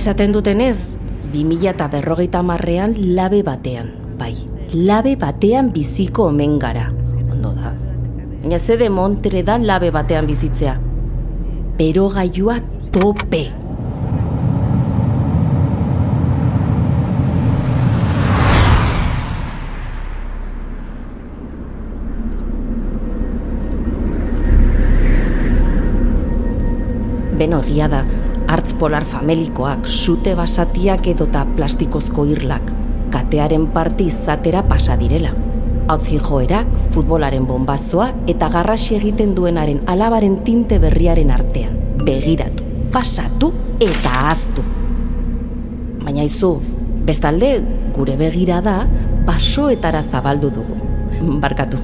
Esaten dutenez, 2000 eta berrogeita marrean labe batean, bai, labe batean biziko omen gara, ondo da. Baina zede montere da labe batean bizitzea. Pero gaiua tope. Beno egia da, hartz polar famelikoak, sute basatiak edota plastikozko irlak, katearen parti izatera pasa direla. Hautzi joerak, futbolaren bombazoa eta garrasi egiten duenaren alabaren tinte berriaren artean. Begiratu, pasatu eta aztu. Baina izu, bestalde gure begira da basoetara zabaldu dugu. Barkatu,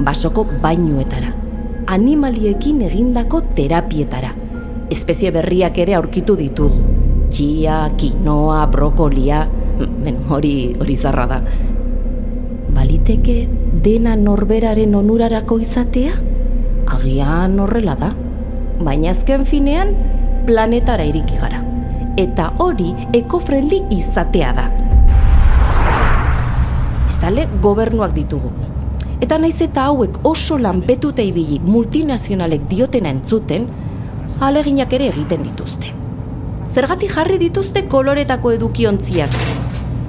basoko bainuetara. Animaliekin egindako terapietara espezie berriak ere aurkitu ditugu. Txia, kinoa, brokolia, ben, hori, hori zarra da. Baliteke dena norberaren onurarako izatea? Agian horrela da. Baina azken finean, planetara iriki gara. Eta hori ekofriendly izatea da. Ez gobernuak ditugu. Eta naiz eta hauek oso lanpetuta ibili multinazionalek diotena entzuten, aleginak ere egiten dituzte. Zergatik jarri dituzte koloretako edukiontziak.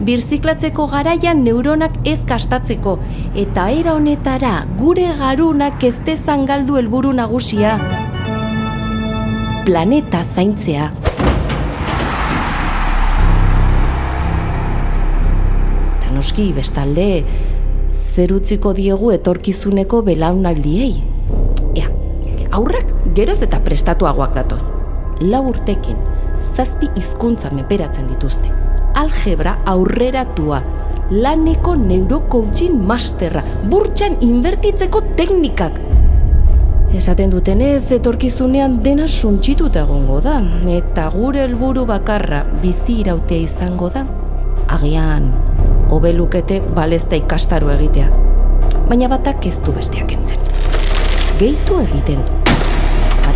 Birziklatzeko garaian neuronak ez kastatzeko eta era honetara gure garunak ez dezan galdu helburu nagusia. Planeta zaintzea. Ta noski bestalde zerutziko diegu etorkizuneko belaunaldiei. Ea, aurrak geroz eta prestatuagoak datoz. Lau urtekin, zazpi hizkuntza meperatzen dituzte. Algebra aurreratua, laneko neurocoaching masterra, burtsan inbertitzeko teknikak. Esaten duten ez, etorkizunean dena suntsituta egongo da, eta gure helburu bakarra bizi irautea izango da. Agian, hobelukete balezta ikastaru egitea. Baina batak ez du besteak entzen. Gehitu egiten du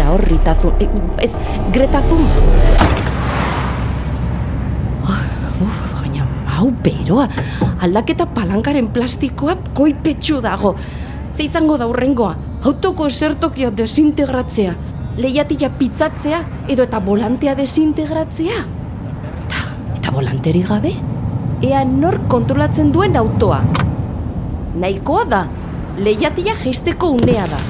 gara horri tazun, e, ez, gretazun. Uf, baina, hau beroa, aldaketa palankaren plastikoa koipetxu dago. Ze izango da urrengoa, autoko esertokia desintegratzea, lehiatila pizzatzea edo eta volantea desintegratzea. Ta, eta volanteri gabe? Ea nor kontrolatzen duen autoa? Nahikoa da, lehiatila geisteko unea da.